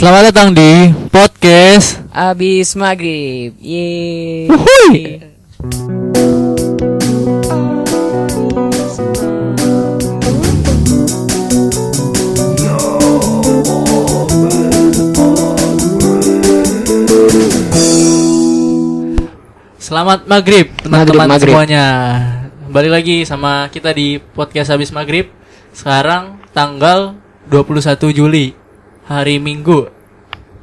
Selamat datang di podcast Abis maghrib Yeay. Selamat maghrib teman-teman maghrib. semuanya. Balik lagi sama kita di podcast habis maghrib. Sekarang tanggal 21 Juli hari Minggu.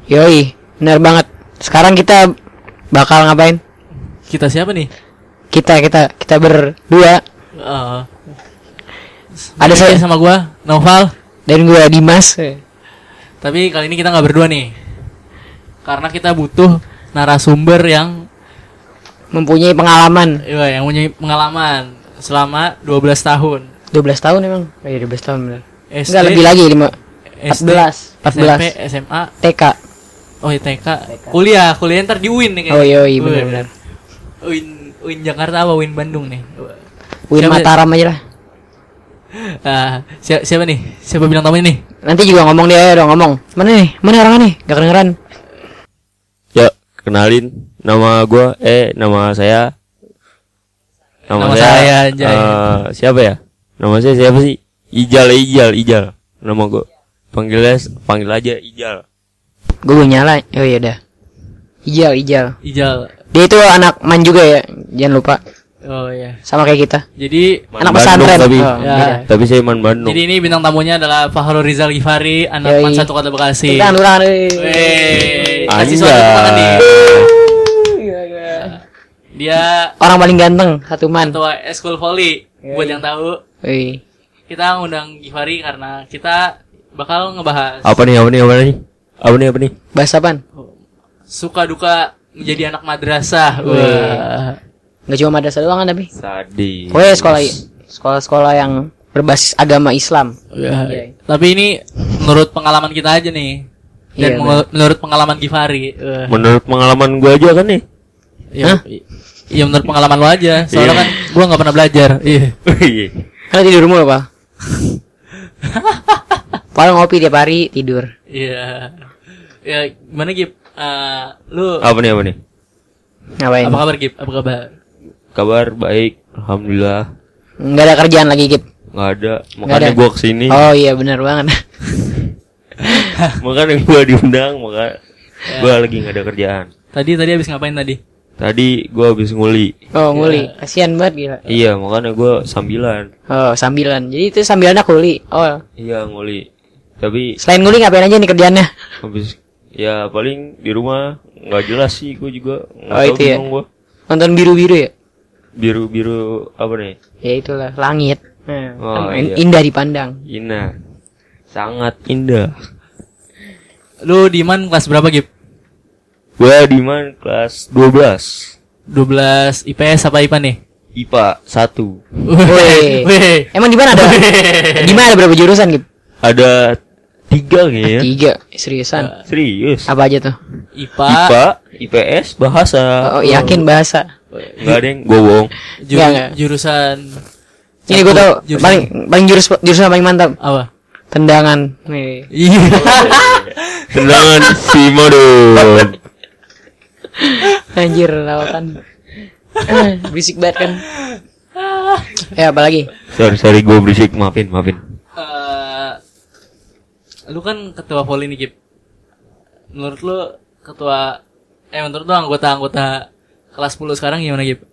Yoi Bener banget Sekarang kita Bakal ngapain? Kita siapa nih? Kita Kita Kita berdua Eh, Ada saya sama gua Noval. Dan gue Dimas Tapi kali ini kita nggak berdua nih. Karena kita butuh narasumber yang Mempunyai pengalaman ya, yang punya pengalaman selama 12 tahun. 12 tahun emang Oh iya 12 tahun bener SD, Enggak lebih lagi 5 SD, 14 SMP, 14 SMA, TK oh iya TK, kuliah, kuliah ntar di UIN nih kayaknya. Oh iya iya Wih, bener-bener UIN, UIN Jakarta apa UIN Bandung nih? Win Siapa- Mataram aja lah Ah, siapa, siapa nih? Siapa bilang tamu ini? Nanti juga ngomong dia dong ngomong Mana nih? Mana orangnya nih? Gak kedengeran Ya, kenalin nama gua eh nama saya Nama saya, anjay. eh, siapa ya? Nama saya siapa sih? Ijal, Ijal, Ijal. Nama gua. Panggilnya panggil aja Ijal. Gue belum nyala Oh iya dah Ijal Ijal Ijal. Dia itu anak man juga ya Jangan lupa Oh iya. Sama kayak kita Jadi Man Anak Bandung, pesantren. tapi Oh, Ya. beda. tapi saya man Bandung. Jadi ini bintang tamunya adalah Fahrul Rizal Gifari, anak Yoi. man satu kota Bekasi. Tepuk tangan, wih. Kasih suara tangan nih. Dia Orang paling ganteng Satu man ketua eskul volley. Buat yang tahu, Wih. kita undang Gifari karena kita bakal ngebahas Apa nih? Apa nih? Apa nih? Apa nih? Apa nih? Bahasa apaan? suka duka menjadi anak madrasah. Wah. Nggak cuma madrasah doang kan tapi Sadis. Pokoknya sekolah Sekolah-sekolah yang Berbasis agama Islam Ya. Tapi ini menurut pengalaman kita aja nih. Dan Iya, menurut pengalaman Gifari. Wah. Menurut pengalaman gua aja kan nih. Ya, Iya menurut pengalaman lo aja. Soalnya Iya. kan gua nggak pernah belajar. Iya. Iya. Karena tidur mulu pak Paling ngopi tiap hari tidur Iya. Ya gimana Gip? Eh, lu apa nih? Apa nih? Ngapain? apa kabar Gip? Apa kabar? Kabar baik, alhamdulillah. Nggak ada kerjaan lagi Gip Nggak ada. Makanya gua ke sini. Oh iya benar banget Makanya gua diundang, maka gua lagi nggak ada kerjaan. Tadi tadi habis ngapain tadi? Tadi gua habis nguli. Oh nguli Kasian banget gila Iya, makanya gua sambilan. Oh sambilan Jadi itu sambilannya kuli Oh Iya, nguli. Tapi Selain nguli ngapain aja nih kerjaannya? habis ya paling di rumah nggak jelas sih gua juga nggak Oh, tahu itu ya? gua. Nonton biru-biru ya? Biru-biru apa nih? Ya itulah langit Nah, Oh, kan iya. Indah dipandang Indah. Sangat indah. Lu di man kelas berapa Gip? Gua di mana kelas 12. 12 IPS apa IPA nih? IPA 1. Woi. Weh. Emang di mana ada? di mana ada berapa jurusan Gip? Ada tiga kayaknya. Tiga Seriusan Serius. Apa aja tuh? IPA, IPA, IPS, bahasa. Oh yakin bahasa Enggak ada yang gue bohong. juru- Nggak, nggak. jurusan Ini gue tau Jurusan- paling paling jurus jurusan paling mantap apa? tendangan. Nih. Iya. Tendangan si Modon. Anjir lawakan. Eh, Berisik banget kan. Ya apalagi? Sorry, sorry gue berisik, maafin, maafin. Lu kan ketua volley nih Gip. Menurut lu ketua eh menurut lu anggota-anggota kelas 10 sekarang gimana Gip?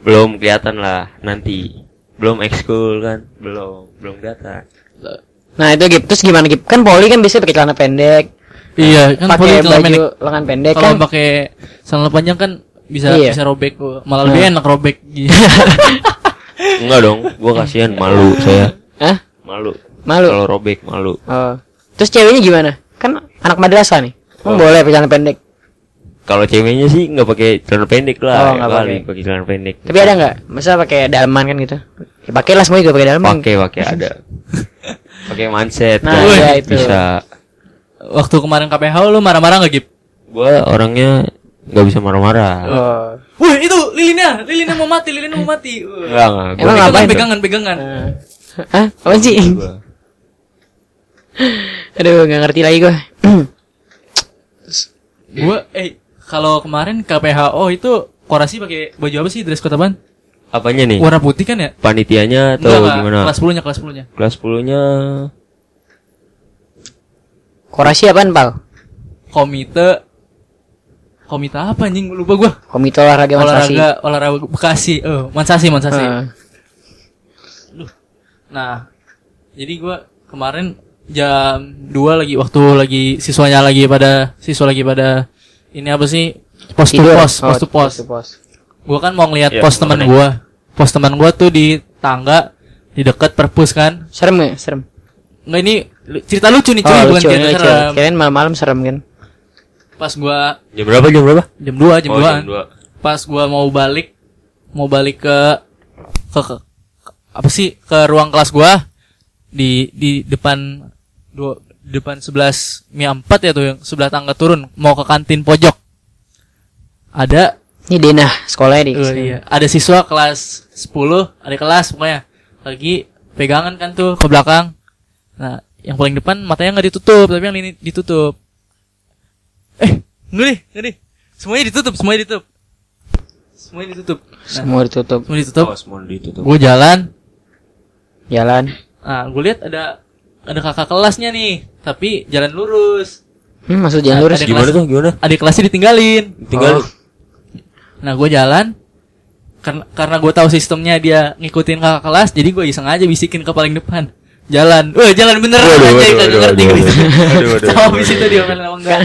Belum kelihatan lah nanti. Belum ekskul kan? Belum, belum kelihatan. Nah itu Gip. Terus gimana Gip? Kan poli kan biasanya pakai celana pendek, Iya, kan pakai celana baju pendek. lengan pendek Kalau kan. pakai celana panjang kan bisa Iya. bisa robek kok. Malah lebih enak robek. Gitu. Enggak dong, gue kasihan malu saya. Hah? Malu. Malu. Kalau robek malu. Oh. Terus ceweknya gimana? Kan anak madrasah nih. Emang Oh. boleh pakai celana pendek. Kalau ceweknya sih nggak pakai celana pendek Oh, lah, ya nggak pakai. pakai celana pendek. Tapi ada nggak? Masa pakai dalaman kan gitu? Ya, pakai lah semua juga pakai dalaman. Pakai, pakai ada. pakai mindset Nah, kan, iya itu. bisa. Waktu kemarin KPH lu marah-marah nggak Gip? Gua orangnya nggak bisa marah-marah. Oh. Wih itu lilinnya, lilinnya mau mati, lilinnya mau mati. Wah. Enggak, enggak. Emang pegangan, pegangan. Hah? Apa sih? Aduh, nggak ngerti lagi gua. Gua eh kalau kemarin KPHO itu korasi pakai baju apa sih dress code apaan? Apanya nih? Warna putih kan ya? Panitianya atau Enggak, gimana? Kelas 10-nya, kelas 10-nya. Kelas 10-nya Korasi apaan, Pal? Komite Komite apa anjing lupa gua. Komite olahraga Mansasi. Olahraga olahraga Bekasi. Eh, Mansasi, Mansasi. Heeh. Nah, jadi gua kemarin jam 2 lagi waktu lagi siswanya lagi pada siswa lagi pada ini apa sih? Pos to Tidur. pos, Oh, pos to pos. to pos. Gua kan mau ngeliat Iya, pos teman gua. Pos teman gua tuh di tangga di dekat perpus kan. Serem gak? Serem. Enggak ini cerita lucu nih cuy, Oh, bukan lucu, cerita lucu. serem. Kirain malam-malam serem kan? Pas gua jam berapa? Jam berapa? jam 2, jam Oh, 2 dua. Pas gua mau balik mau balik ke ke, ke- ke- apa sih? ke ruang kelas gua di di depan dua depan 11 Mi 4 ya tuh yang sebelah tangga turun mau ke kantin pojok. Ada Ini Denah sekolahnya di. eh, iya, ada siswa kelas 10, ada kelas pokoknya lagi pegangan kan tuh ke belakang. Nah, yang paling depan matanya nggak ditutup, tapi yang ini ditutup. Eh, enggak nih. Semuanya ditutup, semuanya ditutup. Semuanya ditutup. Nah, Semua ditutup. semuanya ditutup. Oh, semua ditutup. Gue jalan, Jalan. nah gue lihat ada ada kakak kelasnya nih, tapi jalan lurus. Hmm, maksud jalan Ada- lurus. ada Gimana kelas- tuh? Gimana? Adik kelasnya ditinggalin. Tinggal Oh. Nah, gue jalan karena karena gue tahu sistemnya dia ngikutin kakak kelas, jadi gue iseng aja bisikin ke paling depan. Jalan, wah jalan beneran Waduh, aja kagak ngerti gue. Tahu waduh. abis itu dia apa enggak.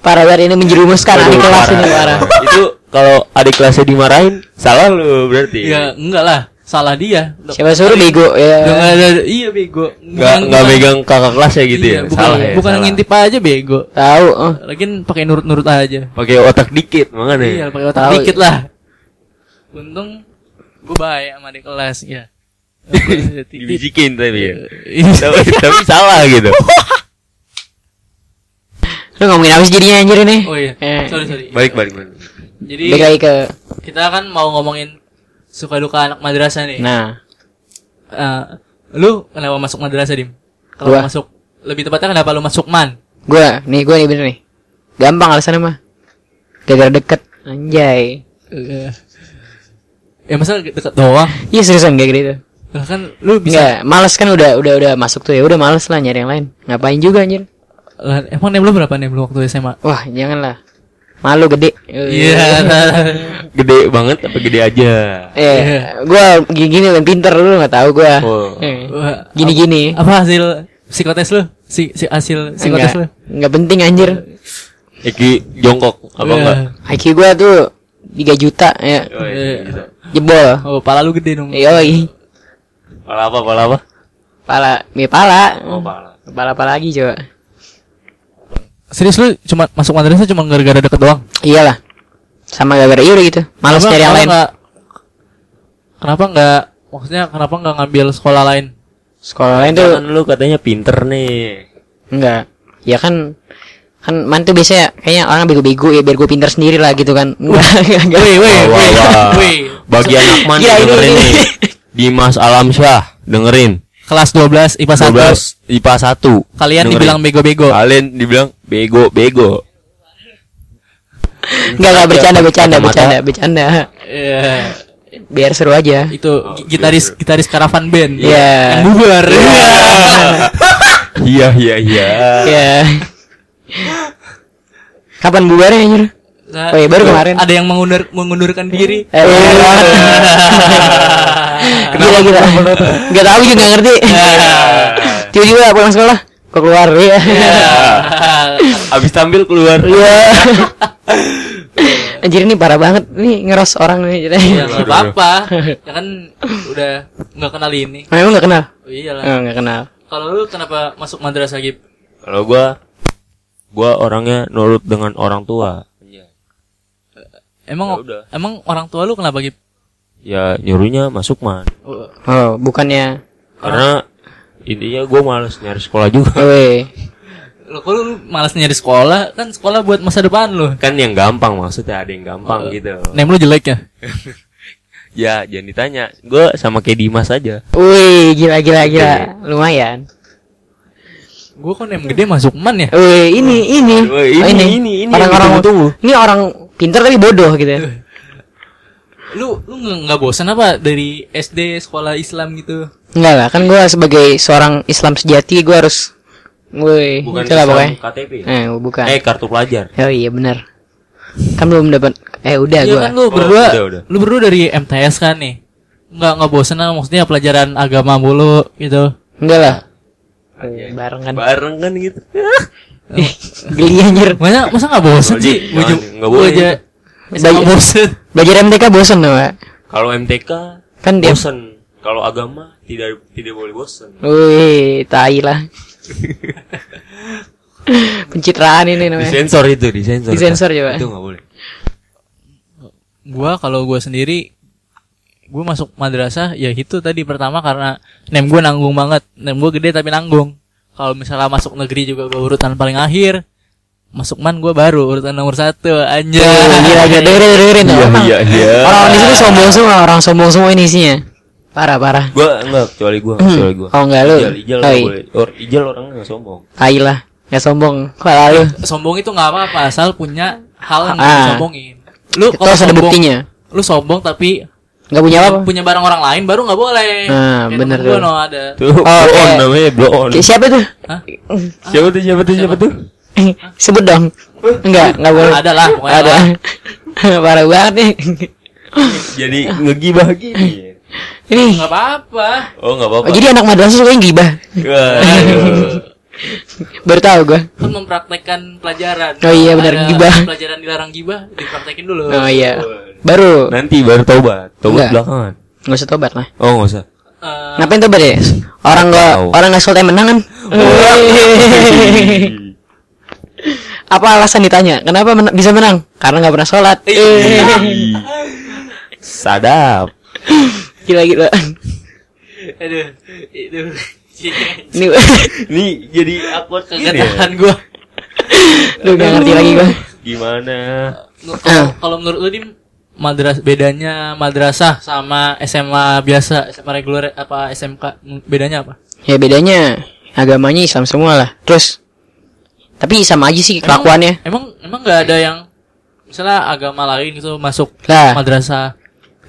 Parah banget ini menjerumuskan adik kelas ini parah. Itu kalau adik kelasnya dimarahin, salah lu berarti. Ya enggak lah, salah dia. Siapa suruh bego ya. Ada, iya bego. Nggak nggak megang kakak kelasnya gitu iya, ya. bukan, salah ya. bukan salah. ngintip aja bego. Tahu. Oh. Lagian pakai nurut-nurut aja. Pakai otak dikit makanya. Iya, pakai otak Tahu. dikit lah. Untung gue baik sama adik kelas, ya. Dibisikin tapi ya. Iya. tapi, tapi salah gitu. Lu ngomongin apa sih jadinya anjir ini? Oh iya. Eh. Sorry, sorry. Balik balik balik. Jadi Balik lagi ke kita kan mau ngomongin suka duka anak madrasah nih. Nah, Eh, lu kenapa masuk madrasah, Dim? Kalau masuk lebih tepatnya kenapa lu masuk man? gua nih gua nih bener nih. Gampang alasannya mah. Gara-gara deket anjay. Ya masa deket doang? Iya seriusan kayak gitu. Lah kan lu bisa Enggak, males kan udah udah udah masuk tuh ya. Udah males lah nyari yang lain. Ngapain juga anjir? Lah, emang nem lu berapa nem lu waktu SMA? Wah, janganlah. Malu gede. Iya. Gede banget apa gede aja? Eh, gua gini-gini yang pinter lu nggak tahu gua. Oh. Eh, Wah, Gini-gini. Apa hasil psikotes lu? Si, si hasil psikotes lu? Enggak, enggak penting anjir. Eki jongkok apa Iya. enggak? IQ gua tuh 3 juta ya. Oh, iya. Jebol. Oh, pala lu gede dong. Yoi. Pala apa? Pala apa? Pala, mi pala. Oh, pala. Pala apa lagi coba? Serius lu cuma masuk madrasah cuma gara-gara deket doang? Iyalah. Sama gara-gara iya gitu. Males Kenapa- nyari yang kenapa lain. nggak- kenapa enggak maksudnya kenapa enggak ngambil sekolah lain? Sekolah lain tuh Kan lu katanya pinter nih. enggak. Ya kan kan man tuh biasanya kayaknya orang bego-bego ya biar gue pinter sendiri lah gitu kan. Enggak, wih, wah. wih. Bagi anak man Gila, ini- dengerin ini- nih. Dimas Alamsyah dengerin. Kelas 12 IPA 1. 12 IPA 1. Kalian Dengerin. dibilang bego-bego. Kalian dibilang bego bego. Enggak, enggak bercanda, bercanda, bercanda, bercanda. Iya. Biar seru aja. Itu gi- gitaris gitaris karavan band. Iya. Yang bubar. Iya iya iya. Ya. Kapan bubarnya anjir? Nah, Oh iya, baru kemarin. Ada yang mengundur mengundurkan diri. Eh. Gila gila. Enggak tahu juga nggak ngerti. Tiba-tiba pulang sekolah kok keluar ya. Abis tampil keluar. Iya. Anjir ini parah banget nih ngeros orang nih. Ya nggak apa-apa. Ya kan udah nggak kenal ini. Memang nggak kenal? Oh, iyalah. Oh, nggak kenal. Kalau lu kenapa masuk madrasah Gip? Kalau gua gua orangnya nurut dengan orang tua. Emang Ya udah. emang orang tua lu kenapa Gip? Ya nyuruhnya masuk man. Oh, Oh, bukannya. Karena intinya gua males nyari sekolah juga. Woi. Lo kok lu malas nyari sekolah? Kan sekolah buat masa depan lu. Kan yang gampang maksudnya ada yang gampang gitu. Nem lu jelek ya? Ya jangan ditanya. Gua sama kayak Dimas aja. Wih, gila gila gila. Lumayan. Gue kok nem gede masuk man ya. Wih, ini ini. Oh, ini, ini, ini yang orang-orang ini orang pintar tapi bodoh gitu. Lu lu nggak bosan apa dari SD sekolah Islam gitu? Enggak lah, kan gua sebagai seorang Islam sejati gua harus Woi, Bukan Islam pokoknya. KTP. Eh, bukan. Eh, kartu pelajar. Oh iya benar. Kan belum dapat eh udah Iya gua. kan lu Oh, berdua, udah, udah. lu berdua dari MTS kan nih. Nggak nggak bosan lah maksudnya pelajaran agama mulu gitu. Enggak lah. Eh, bareng kan. Bareng kan gitu. Geli anjir. Masa masa nggak bosan sih? Ji, Gua jangan, ju- nggak gua boleh. Nggak bosan. Belajar MTK bosan loh, Pak. Kalau MTK Kan dia bosen. Kalau agama tidak tidak boleh bosen. Wih, tai lah. Pencitraan ini namanya. Disensor itu, disensor. Disensor coba. Itu nggak boleh. Gua kalau gua sendiri gua masuk madrasah ya itu tadi pertama karena nem gua nanggung banget. Nem gua gede tapi nanggung. Kalau misalnya masuk negeri juga gua urutan paling akhir. Masuk man gua baru urutan nomor satu anjay. Gila, gila, dengerin, dengerin. Iya, iya, iya. Orang di sini sombong semua, orang sombong semua ini isinya. Parah, parah. Gua enggak, kecuali gua, kecuali gua. Oh, enggak, lu. Ijal, ijal Oh, boleh. Or, ijal orangnya nggak sombong. Tai lah. Gak sombong. Kalau lu. sombong itu nggak apa-apa asal punya hal yang Ah. disombongin. Lu kalau harus ada sombong, buktinya. lu sombong tapi Gak punya apa-apa. punya barang orang lain baru nggak boleh. Nah, Kayak bener tuh. no ada. Tuh, Oh, blow on namanya, blow on. Siapa tuh? Hah? Siapa tuh, siapa tuh, siapa tuh? Sebut dong. Enggak, enggak boleh. Ada lah, pokoknya Ada. Parah banget nih. Jadi ngegibah gini. Ini. Nggak apa-apa. Oh, nggak Oh, apa-apa. jadi anak madrasah suka yang gibah. Waduh. Baru tahu gua. Kan mempraktekkan pelajaran. Oh iya, benar, gibah. Pelajaran dilarang gibah, dipraktekin dulu. Oh iya. Baru. Nanti baru tobat. Tobat Enggak. belakangan. Nggak usah tobat lah. Oh, nggak usah. Eh, Ngapain tobat ya? Orang tahu. orang nggak sholat yang menang kan? Apa alasan ditanya? Kenapa men- bisa menang? Karena nggak pernah sholat. Sadap. Gila gila. Aduh, itu Ini Nih jadi ya. kegetahan gua. lu nggak ngerti lagi gua. Gimana? Kalau kalau menurut lu dim madras bedanya madrasah sama SMA biasa, SMA reguler apa SMK bedanya apa? Ya bedanya agamanya Islam semua lah. Terus tapi sama aja sih kelakuannya. Emang emang nggak ada yang misalnya agama lain gitu masuk Lah, madrasah.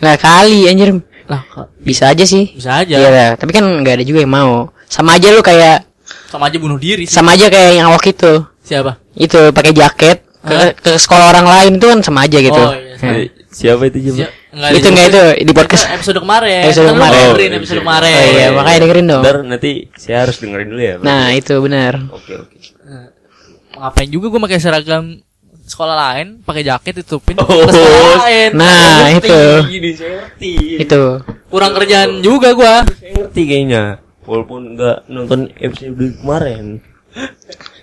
lah kali anjir. Lah, Bisa aja sih. bisa aja. Iya lah, tapi kan nggak ada juga yang mau. Sama aja lu kayak Sama aja bunuh diri sih. sama aja kayak yang awak itu. Siapa? Itu pakai jaket ke, Hah? ke sekolah orang lain itu kan sama aja gitu. Oh, iya, sama. Eh, Siapa itu coba? Si- nggak itu ada nggak itu di podcast. Itu episode kemarin. Episode Kan kemarin. dengerin Oh, episode iya. kemarin. Oh, iya, makanya dengerin dong. Ntar nanti saya harus dengerin dulu ya. Nah, itu benar. Oke, oke. Ngapain juga gua pakai seragam sekolah lain, pakai jaket ditutupin Oh. ke sekolah lain. Nah, Ngerti, itu. Gini, saya ngerti. Itu. Kurang kerjaan juga gua. Saya ngerti kayaknya. Walaupun nggak nonton episode kemarin.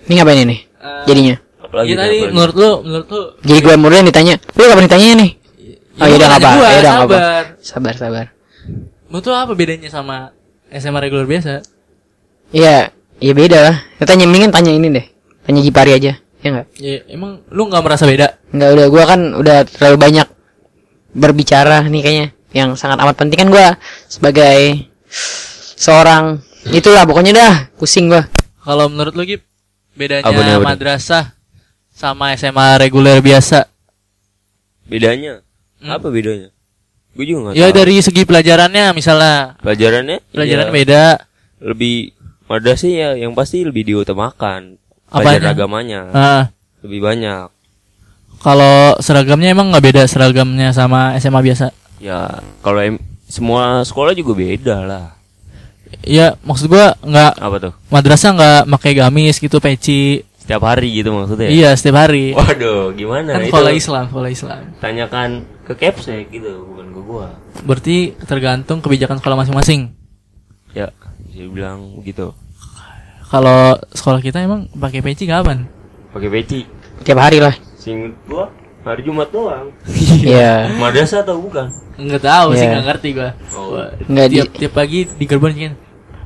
Ini ngapain ini? Eh, Jadinya. Apalagi tadi apalagi. menurut lu, menurut lu Jadi gue yang ditanya. Lu kapan ditanya nih? Oh, Ya, iya, nggak nanya apa. gua, Ya, udah, apa. sabar. Sabar. Menurut lu apa bedanya sama SMA reguler biasa? Iya, iya beda lah. Ya, tanya mendingan tanya ini deh. Tanya Gipari aja. Ya enggak? Ya, emang lu nggak merasa beda? Enggak udah gua kan udah terlalu banyak berbicara nih kayaknya. Yang sangat amat penting kan gua sebagai seorang itulah pokoknya dah pusing gua. Kalau menurut lu Gip, bedanya apa nih? madrasah sama SMA reguler biasa? Bedanya? Hmm. Apa bedanya? Gue juga nggak Ya tahu. dari segi pelajarannya misalnya pelajarannya. pelajaran iya, beda. Lebih madrasah ya yang pasti lebih diutamakan. Apanya? Pelajaran agamanya Ah, lebih banyak. kalau seragamnya emang nggak beda seragamnya sama SMA biasa? Ya kalau em- semua sekolah juga beda lah. Ya maksud gua nggak Apa tuh? madrasah nggak pakai gamis gitu peci. Setiap hari gitu maksudnya? Iya setiap hari. Waduh, gimana kan sekolah Islam, sekolah Islam. Tanyakan ke Kepsek gitu, bukan ke gua. Berarti tergantung kebijakan sekolah masing-masing. Ya, dia bilang begitu. Kalau sekolah kita emang pakai peci kapan? Pakai peci. Tiap hari lah. Singkat gua hari Jumat doang. Iya. Madrasah atau bukan? Enggak tahu sih, Iya. nggak ngerti gua. Oh. Wah, Nggak di- tiap tiap pagi di gerbang kan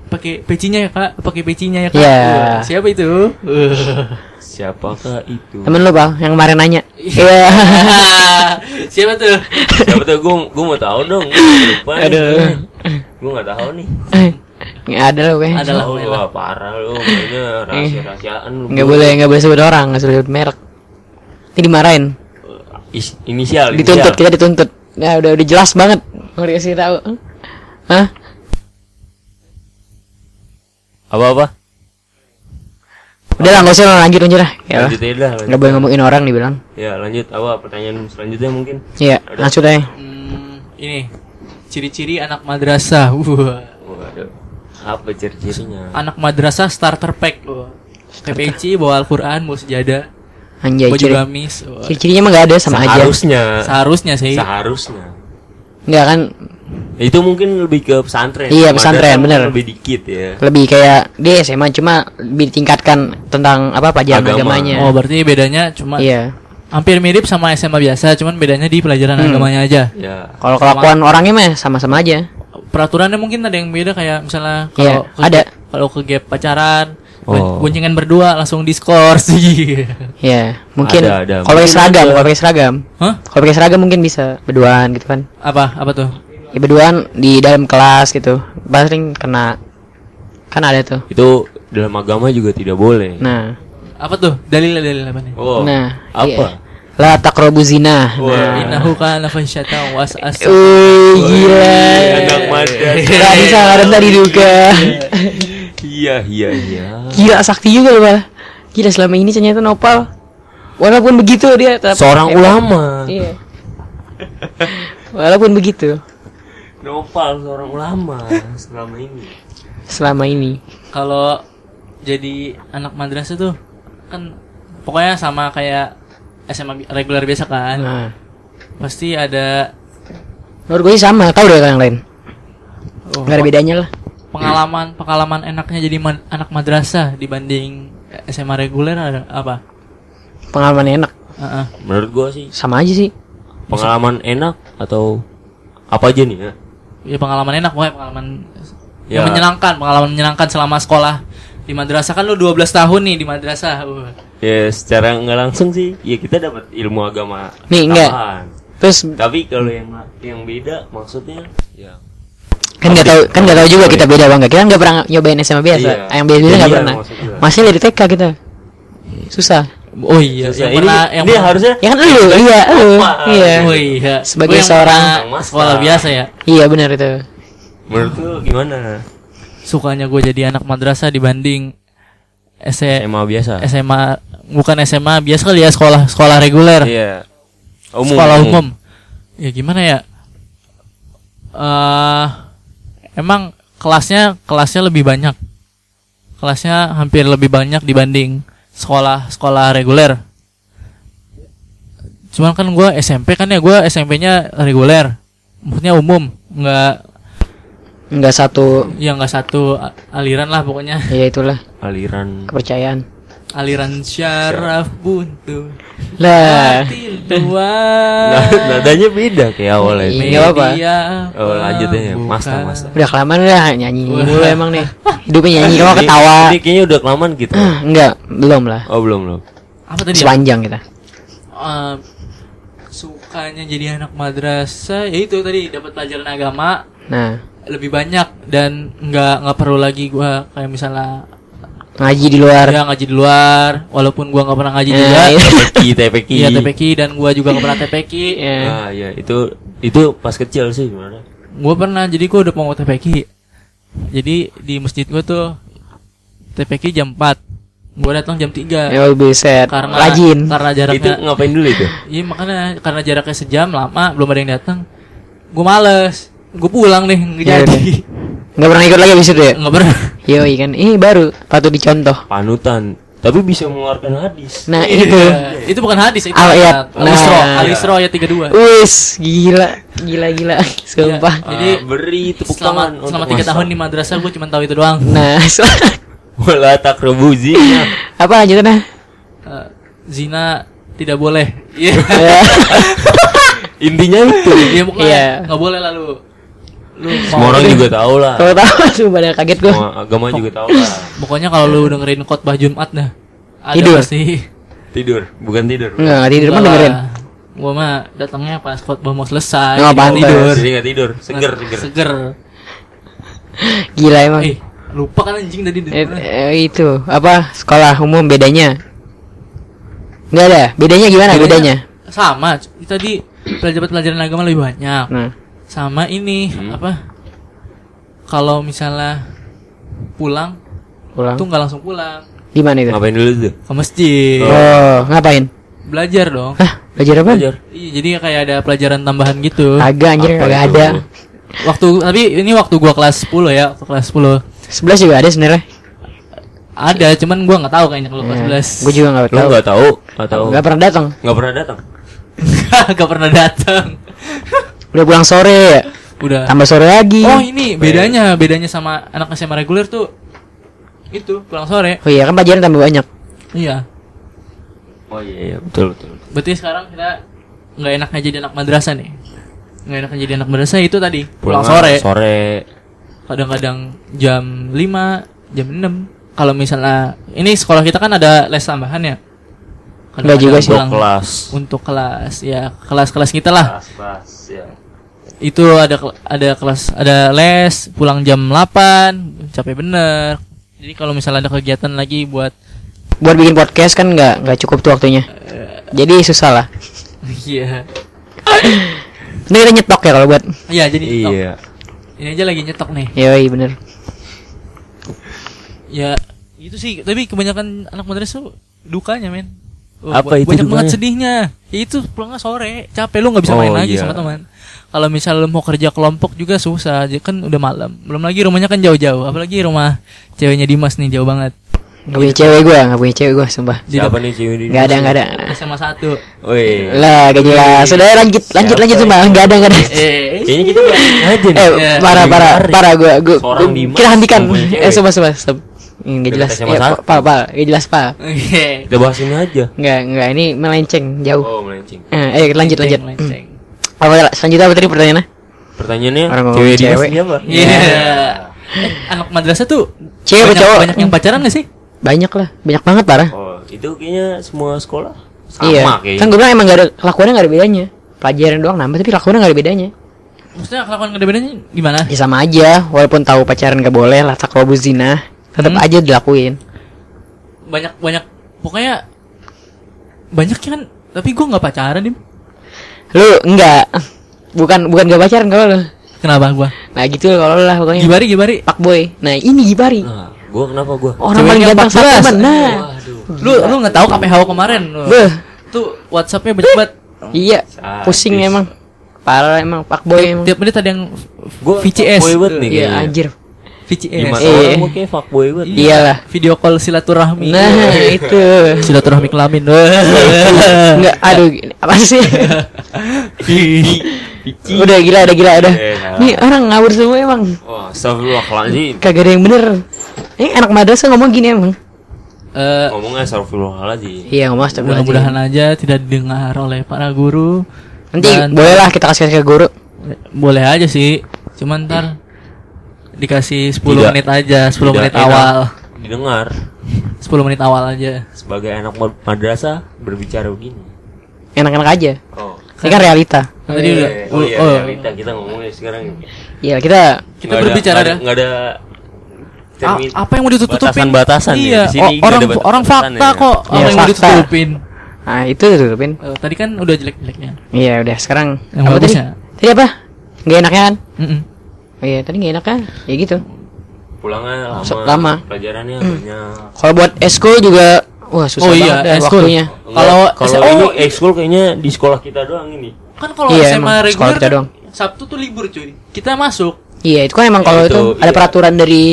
pakai pecinya ya kak, pakai pecinya ya kak. Iya. Wah, Siapa itu? Uh. Siapakah itu? Temen lu bang yang kemarin nanya. Iya. Siapa tuh? Siapa tuh gua, gua mau tahu dong. Gua lupa. Aduh. Gua nggak tahu nih. Nggak ada lah gue. Ada lah, Oh, pokoknya lah. wah, parah lu, kayaknya rahasia-rahasiaan lu. Nggak boleh, nggak boleh sebut orang, nggak boleh sebut merek. Ini dimarahin. Is- inisial, Dituntut, inisial. kita dituntut. Ya udah udah jelas banget. Mau dikasih tahu. Hah? Apa-apa? Udah lah, nggak usah lah, lanjut lanjut lah. Ya lah. Lanjut aja dah. lanjut. Nggak boleh ngomongin orang dibilang. Ya, lanjut. Apa pertanyaan selanjutnya mungkin? Iya, langsung deh. Hmm, ini ciri-ciri anak madrasah. Wah. Waduh. Apa ciri-cirinya? Anak madrasah starter pack. Wah. PPC bawa Al-Qur'an, bawa sejadah, Anjay, baju ciri. gamis. Ciri-cirinya emang nggak ada sama aja. Seharusnya. Seharusnya sih. Seharusnya. Nggak kan Itu mungkin lebih ke pesantren. Iya, pesantren, bener. Lebih dikit ya. lebih kayak dia SMA cuma lebih ditingkatkan tentang apa pelajaran Agama. agamanya. Oh, berarti bedanya cuma Iya. hampir mirip sama SMA biasa, cuman bedanya di pelajaran Hmm. agamanya aja. Ya. Kalau kelakuan orangnya mah sama-sama aja. Peraturannya mungkin ada yang beda kayak misalnya Iya, kalau ke- ada. kalau ke gap pacaran, Oh. guncingan berdua langsung diskors sih. Iya, mungkin Ada, ada. kalau pakai Mungkin seragam, kalau pakai seragam. Hah? Kalau pakai seragam mungkin bisa berduaan gitu kan. Apa? Apa tuh? Ya berduaan di dalam kelas gitu. Paling kena kan ada tuh. Itu dalam agama juga tidak boleh. Nah, Apa tuh? Dalil dalil apa nih? Oh. nah, apa? iya. La taqrabu zina. Wah. Nah. Innahu kana fahisyatan was as. Uh, gila. Anak madrasah. Gak bisa ngarep tadi duga. Iya, iya, iya. Gila sakti juga loh, Pak. Gila selama ini ternyata Nopal Walaupun begitu dia tetap Seorang hebat. ulama. Iya. Walaupun begitu Nopal seorang ulama selama ini. selama ini. Kalau jadi anak madrasah tuh kan pokoknya sama kayak SMA bi- reguler biasa kan. Nah, Pasti ada menurut gue sih sama, tahu deh yang lain. oh, Gak ada bedanya lah. pengalaman pengalaman enaknya jadi man- anak madrasah dibanding SMA reguler ada apa? Pengalaman enak. Heeh. Menurut gua sih Sama aja sih. pengalaman enak atau apa aja nih ya? Ya pengalaman enak pokoknya pengalaman Ya. yang menyenangkan, pengalaman menyenangkan selama sekolah di madrasah kan lu 12 tahun nih di madrasah. Wah. Ya secara nggak langsung sih, ya kita dapat ilmu agama. Nih, enggak. tambahan. Terus Tapi kalau yang yang beda maksudnya ya kan nggak tahu kan nggak tahu juga kita beda bang Kita nggak pernah nyobain SMA biasa. Iya. Yang biasa nggak Iya, pernah. Masih dari TK kita. Susah. Oh iya, Susah. yang ini, pernah yang ini harusnya Ya kan lu, iya, lu. Iya. Oh iya. Sebagai seorang- sekolah biasa ya. Iya benar itu. menurut lu gimana? Sukanya gue jadi anak madrasah dibanding S- SMA biasa. SMA bukan SMA biasa kali ya sekolah sekolah reguler. Iya. Umum. sekolah umum. Ya gimana ya? eh emang kelasnya kelasnya lebih banyak. Kelasnya hampir lebih banyak dibanding sekolah sekolah reguler. Cuman kan gue SMP kan ya gue SMP-nya reguler, maksudnya umum, nggak Nggak satu. ya nggak satu aliran lah pokoknya Ya itulah Aliran. kepercayaan. aliran syaraf buntu Lah. tua Nah, nadanya beda kayak awalnya. Iya. nggak apa-apa. media Oh, lanjut aja. Master, master. Udah kelamaan udah nyanyi mulu emang nih. Hidupnya nyanyi kamu Ini- ketawa. Ini kayaknya udah kelamaan gitu. Ah, Enggak, belum lah. Oh, belum, belum. apa tadi ya? Sepanjang kita. Eh, sukanya jadi anak madrasah ya itu tadi dapat pelajaran agama Nah, lebih banyak dan nggak nggak perlu lagi gua kayak misalnya ngaji di luar. ya ngaji di luar walaupun gua nggak pernah ngaji Nah, juga iya. TPQ, TPQ. iya TPQ dan gua juga nggak pernah TPQ Ya. Ah, iya, itu itu pas kecil sih gimana? gua pernah jadi gua udah mau TPQ jadi di masjid gua tuh TPQ jam 4 gua datang jam 3 Ya buset. karena Rajin. karena Itu jaraknya ngapain dulu itu? iya makanya karena jaraknya sejam lama belum ada yang datang gua males gua pulang nih nggak Ya jadi Enggak pernah ikut lagi abis itu ya? nggak pernah Yoi kan. Ini baru patut dicontoh. Panutan. Tapi bisa mengeluarkan hadis. Nah, itu. Iya. itu bukan hadis itu Al- ayat ayat. Al-Isra Nah. Al-Isra ayat 32 Wis, gila. Gila gila. Sumpah. Iya. Jadi, Ah, beri tepuk selama tangan selama tiga tahun di madrasah gue cuma tahu itu doang Nah, Wala takrubu zina. apa lanjutannya? Eh, zina tidak boleh iya Ya. Intinya itu. iya Iya. nggak boleh lah lu Semua orang juga tahu lah. Tahu tahu sumpah dah kaget gua. Semua agama juga tahu lah. pokoknya kalau lu dengerin khotbah Jumat dah ada Tidur. pasti Tidur, bukan tidur. Enggak, enggak tidur mah dengerin. gua mah datangnya pas khotbah mau selesai Oh, jadi pantes. tidur Jadi nggak tidur, seger, seger. seger Gila emang. eh lupa kan anjing tadi di Eh, eh, itu apa sekolah umum bedanya? Nggak ada. Bedanya gimana bedanya? sama c- tadi pelajaran pelajaran agama lebih banyak Nah, sama ini apa kalau misalnya pulang pulang. tuh nggak langsung pulang Di mana itu? Ngapain dulu tuh? ke masjid Oh, ngapain? belajar dong Hah, belajar apa? Belajar. Iya, jadi kayak ada pelajaran tambahan gitu. Agak anjir itu? ada. Waktu tapi ini waktu gua kelas 10 ya, waktu kelas 10. 11 juga ada sebenarnya. Ada, cuman gua nggak tahu kayaknya kalau kelas 11. Gue juga nggak tahu. nggak tahu? Nggak tahu? Nggak pernah datang. Nggak pernah datang. Gak pernah datang. Udah pulang sore ya. Udah. Tambah sore lagi. Oh, ini bedanya, bedanya sama anak SMA reguler tuh itu pulang sore. Oh iya kan pelajaran tambah banyak. Iya. Oh iya, iya betul betul. Berarti sekarang kita nggak enaknya jadi anak madrasah nih. Nggak enaknya jadi anak madrasah itu tadi pulang Pulangan sore. Sore. Kadang-kadang jam 5, jam 6. Kalau misalnya ini sekolah kita kan ada les tambahan ya. Nggak juga sih. pulang kelas. untuk kelas ya kelas-kelas kita lah Kelas kelas ya. Itu ada ada kelas ada les pulang jam 8 capek bener jadi kalau misalnya ada kegiatan lagi buat Buat bikin podcast kan nggak nggak cukup tuh waktunya. Jadi susah lah. iya Ini kita nyetok ya kalau buat. iya jadi Iya. ini aja lagi nyetok nih Yoi bener. ya itu sih tapi kebanyakan anak madrasah tuh dukanya men Oh, Apa itu banyak banget sedihnya ya itu pulangnya sore capek lu nggak bisa Oh, main lagi iya. sama teman kalau misal lu mau kerja kelompok juga susah aja kan udah malam belum lagi rumahnya kan jauh-jauh apalagi rumah ceweknya Dimas nih jauh banget Gak punya cewek gua, gak punya cewek gua, sumpah. Siapa nih cewek di Gak ada, gak ada. SMA satu Woi. Lah, gak jelas. Sudah lanjut, lanjut, lanjut sumpah. Gak ada, gak ada. eh Kayaknya kita aja nih. Eh, Iya. parah, parah, parah Dimas kita hentikan. Eh, sumpah, sumpah, Gak Dekat jelas. Ya, pak, pak, gak jelas pak. Oke. Kita bahas ini aja. Enggak, enggak, ini melenceng jauh. Oh, melenceng. Eh, eh, lanjut, lanjut. Lenceng. Apa selanjutnya apa tadi pertanyaannya? Pertanyaannya cewek cewek. siapa? Iya. Eh, anak madrasah tuh Cewek apa banyak, cowok? banyak yang pacaran gak sih? Banyak lah, banyak banget parah. Oh, itu kayaknya semua sekolah sama iya. kayaknya. Kan gue bilang emang gak ada kelakuannya gak ada bedanya. Pelajaran doang nambah tapi kelakuannya gak ada bedanya. Maksudnya kelakuan gede bedanya gimana? Ya sama aja, walaupun tahu pacaran gak boleh lah takrobu zina, tetap Hmm. aja dilakuin. Banyak banyak pokoknya banyak kan tapi gua nggak pacaran dim. Lu enggak. Bukan bukan gak pacaran kalau lu. Kenapa gua? Nah gitu kalau lu lah pokoknya. Gibari gibari. Pak boy. Nah, ini Gibari. Nah, gua kenapa gua? Orang paling ganteng 14. satu teman. Nah. Lu lu nggak tahu KPH kemarin? lu. Beuh. Tuh WhatsAppnya banyak banget. Iya, Sadis. pusing emang. Parah emang Pak boy emang. Tiap menit ada yang Gua VCS. banget nih Iya anjir. VCS. Di mata Iya. orang gua kayak fuckboy banget. Iyalah. Video call silaturahmi. Nah, itu. silaturahmi kelamin. Enggak, aduh, apa sih? udah gila, udah gila, udah. Eh, nah. Nih orang ngawur semua emang. Wah, astagfirullahaladzim. Kagak ada yang bener. Ini anak madrasah ngomong gini emang. Eh, Ngomongnya astagfirullahaladzim. Iya, ngomong astagfirullahaladzim. mudah-mudahan aja tidak didengar oleh para guru. Nanti Dan- bolehlah kita kasih ke guru. Boleh aja sih. Cuman ntar dikasih 10 Tidak- menit aja, 10 Tidak menit enak awal. Didengar 10 menit awal aja. sebagai anak ma- madrasah berbicara begini. Enak-enak aja. Oh. Ini kan realita. Kan tadi udah oh, iya, oh, realita kita ngomongnya sekarang. Iya, kita kita Nggak berbicara nggak ada, nggak ada termin- apa yang mau ditutupin? Batasan-batasan ya, Iya, di sini o- nggak orang batasan orang fakta ya. kok. Iya, apa yang mau ditutupin? Nah, itu tutupin. Eh, tadi kan udah jelek-jeleknya. Iya, udah sekarang Yang apa tadi? bagusnya. Tadi apa? Gak enaknya kan? Mm-mm. Oh, iya, tadi gak enaknya. Ya gitu. Pulangnya lama, lama. pelajarannya banyak. Kalau buat eskul juga wah susah Oh iya, banget eskul. waktunya. Kalau kalau oh, ini ekskul kayaknya di sekolah kita doang ini. kan kalau Iya, SMA reguler kita kan doang. Sabtu tuh libur cuy. Kita masuk. Iya, itu kan emang Ya, kalau itu, itu ada iya. peraturan dari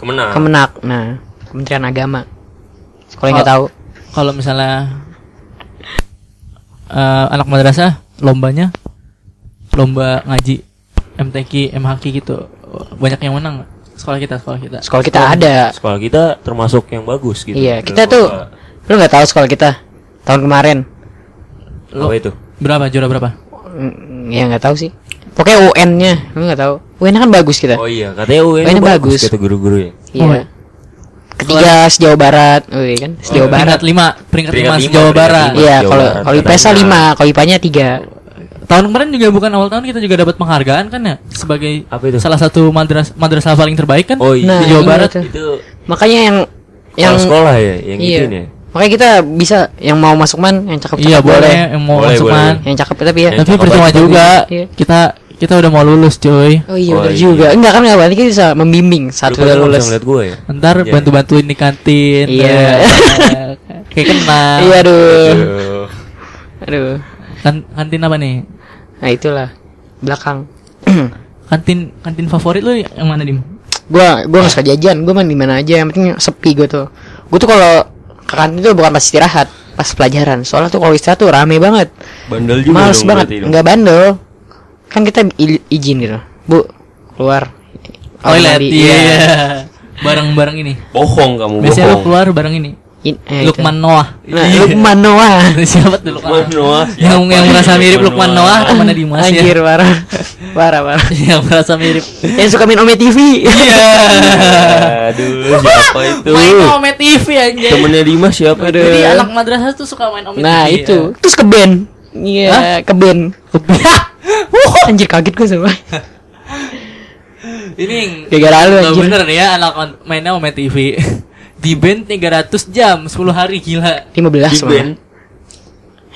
Kemenang. Kemenak. Nah, Kementerian Agama. Sekolah yang nggak tahu. Kalau misalnya eh, anak madrasah lombanya lomba ngaji MTQ, MHQ gitu. Banyak yang menang sekolah kita, sekolah kita. Sekolah kita ada. Sekolah kita termasuk yang bagus gitu. Iya, Dalam kita tuh lomba. lu nggak tahu sekolah kita tahun kemarin. apa itu? Berapa? Juara berapa? Mm, Ya nggak tahu sih. Pokoknya UN-nya, lu nggak tahu. UN kan bagus kita. Oh iya, katanya UN ini bagus bagus. kata guru-guru ya. Iya. Oh. Ketiga se-Jawa Barat. Oh, iya kan? Se-Jawa Oh, Barat. Peringkat lima, peringkat, Peringkat lima peringkat Barat. Iya, kalau kalau IPS lima, kalau IPA-nya tiga. Tahun kemarin juga bukan awal tahun kita juga dapat penghargaan kan ya sebagai Apa itu? salah satu madras madrasah paling terbaik kan Oh iya. Nah, di Jawa iya Barat. tuh. Itu Makanya yang yang yang sekolah ya, yang iya. gitu ya. Makanya kita bisa yang mau masuk man yang cakep Iya boleh yang mau Boleh, masuk boleh, man. boleh. Yang cakep tapi ya. Yang Tapi cakep percuma aja. juga Iya. kita kita udah mau lulus coy. Oh iya Oh, benar iya. juga. Enggak kan enggak berarti kita bisa membimbing Lu kan udah lulus. ngeliat gue ya. Ntar Iya. bantu-bantuin di kantin. Iya. Eh, Kayak kenal. Iya aduh. Aduh. Aduh. Kan kantin apa nih? Nah itulah belakang. Kantin kantin favorit lu yang mana dim? gua gua nggak suka jajan, gua mah di mana aja yang penting sepi gua tuh. Gua tuh kalau ke kantin tuh bukan pas istirahat, pas pelajaran. Soalnya tuh kalau istirahat tuh rame banget. Bandel juga Males dong banget. Enggak bandel. Kan kita izin gitu. Bu, keluar. Toilet. Iya. Bareng-bareng ini. Bohong kamu Biasanya lu bohong. keluar bareng ini. In, eh, Lukman itu. Noah. Nah, Lukman Noah. Siapa tuh Lukman? Lukman Noah. Yang siapa? yang merasa mirip Lukman Lukman Noah temannya Dimas Anjir ya. parah. parah, parah. yang merasa mirip. Yang suka main Ome TV. Iya. Aduh, siapa itu? Main Ome TV anjay. Temennya Dimas siapa? Aduh. Jadi anak madrasah tuh suka main Ome Nah, TV. itu. Terus ke band. Iya, ke band. Anjir kaget gue sama. Ini Gara-gara lu anjir. bener nih ya anak mainnya Ome TV. Di band 300 jam 10 hari gila. 15 Di band.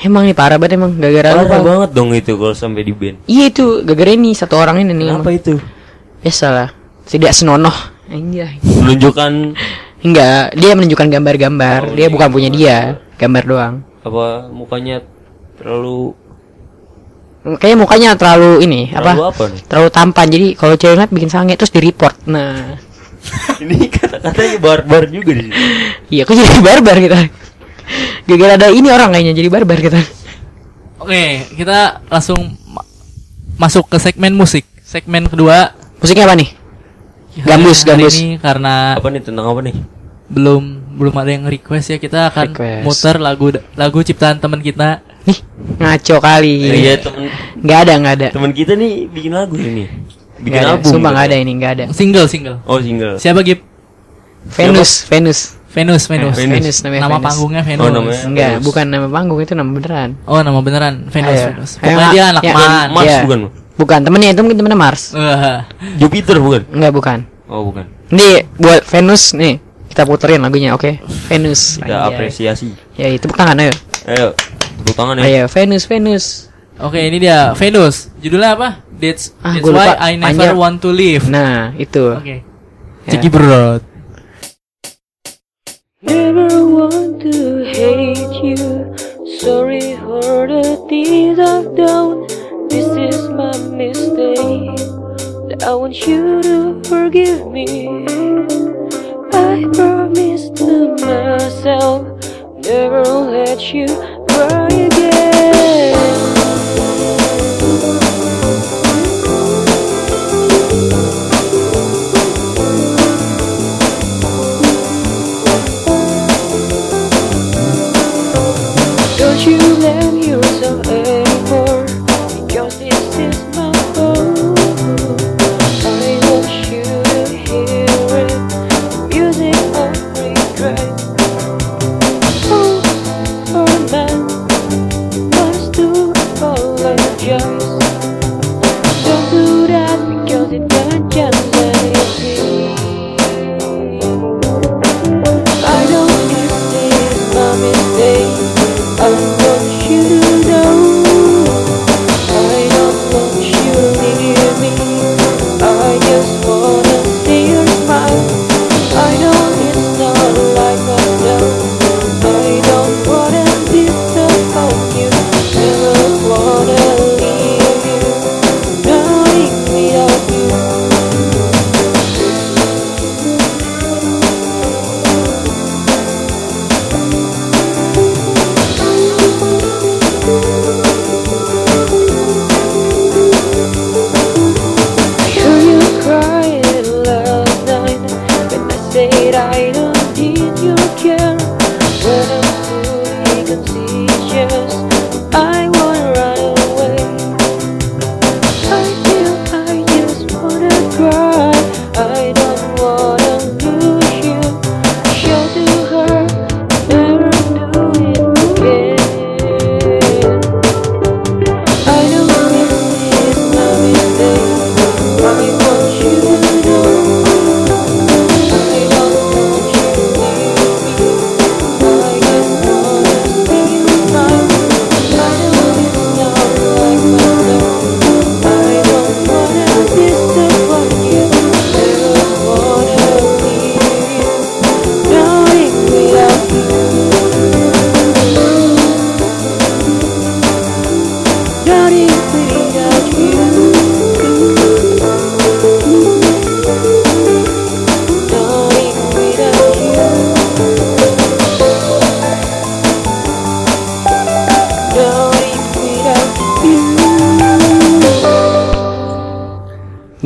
Emang nih parah banget emang gara-gara. Parah Pak. banget dong itu kalau sampai di band. Iya itu gara-gara ini satu orang ini nih. Kenapa emang. itu? Biasalah. Tidak senonoh. Anjay. Menunjukkan Enggak, dia menunjukkan gambar-gambar. Oh, dia iya. bukan punya dia, gambar doang. apa mukanya terlalu Kayaknya mukanya terlalu ini terlalu apa? apa nih? Terlalu tampan. Jadi kalau cewek ngeliat bikin sange terus di report. Nah, Ini kata-katanya barbar juga di sini. iya kok jadi barbar kita. Gara-gara ada ini orang kayaknya jadi barbar kita. Oke, kita langsung ma- masuk ke segmen musik. Segmen kedua Musiknya apa nih? Gambus, hari gambus. ini karena Apa nih tentang apa nih? belum belum ada yang request ya kita akan Request. muter lagu lagu ciptaan teman kita. Nih, ngaco kali. Iya temen Nggak ada, nggak ada. temen kita nih bikin lagu ini. Bikin ada. album. Sumpah gitu. nggak ada ini, nggak ada. Single single. Oh single. Siapa Gip? Venus, Venus. Venus, Venus. Venus. Venus namanya Nama Venus. panggungnya Venus. Oh, namanya. Enggak, Venus. bukan nama panggung itu nama beneran. Oh, nama beneran Venus, Ayo. Venus. Ayo, Pokoknya dia anak ya. man. Mars Iya. bukan? Bukan, temennya itu mungkin temennya Mars. Jupiter bukan? Enggak, bukan. Oh bukan. Ini buat Venus nih. Kita puterin lagunya, oke? Venus. Kita Anjay. apresiasi. Ya, itu tepuk tangan ayo. Ayo, tepuk tangan ya. Ayo, Venus, Venus. Oke, ini dia Venus. Judulnya apa? That's, Ah, that's why lupa. I never Panjang. want to leave. Nah, itu. Oke. Ya. Ceki Brot. Never want to hate you. Sorry for the things I've done. This is my mistake. I want you to forgive me. I promise to myself, never let you cry again. Don't you blame yourself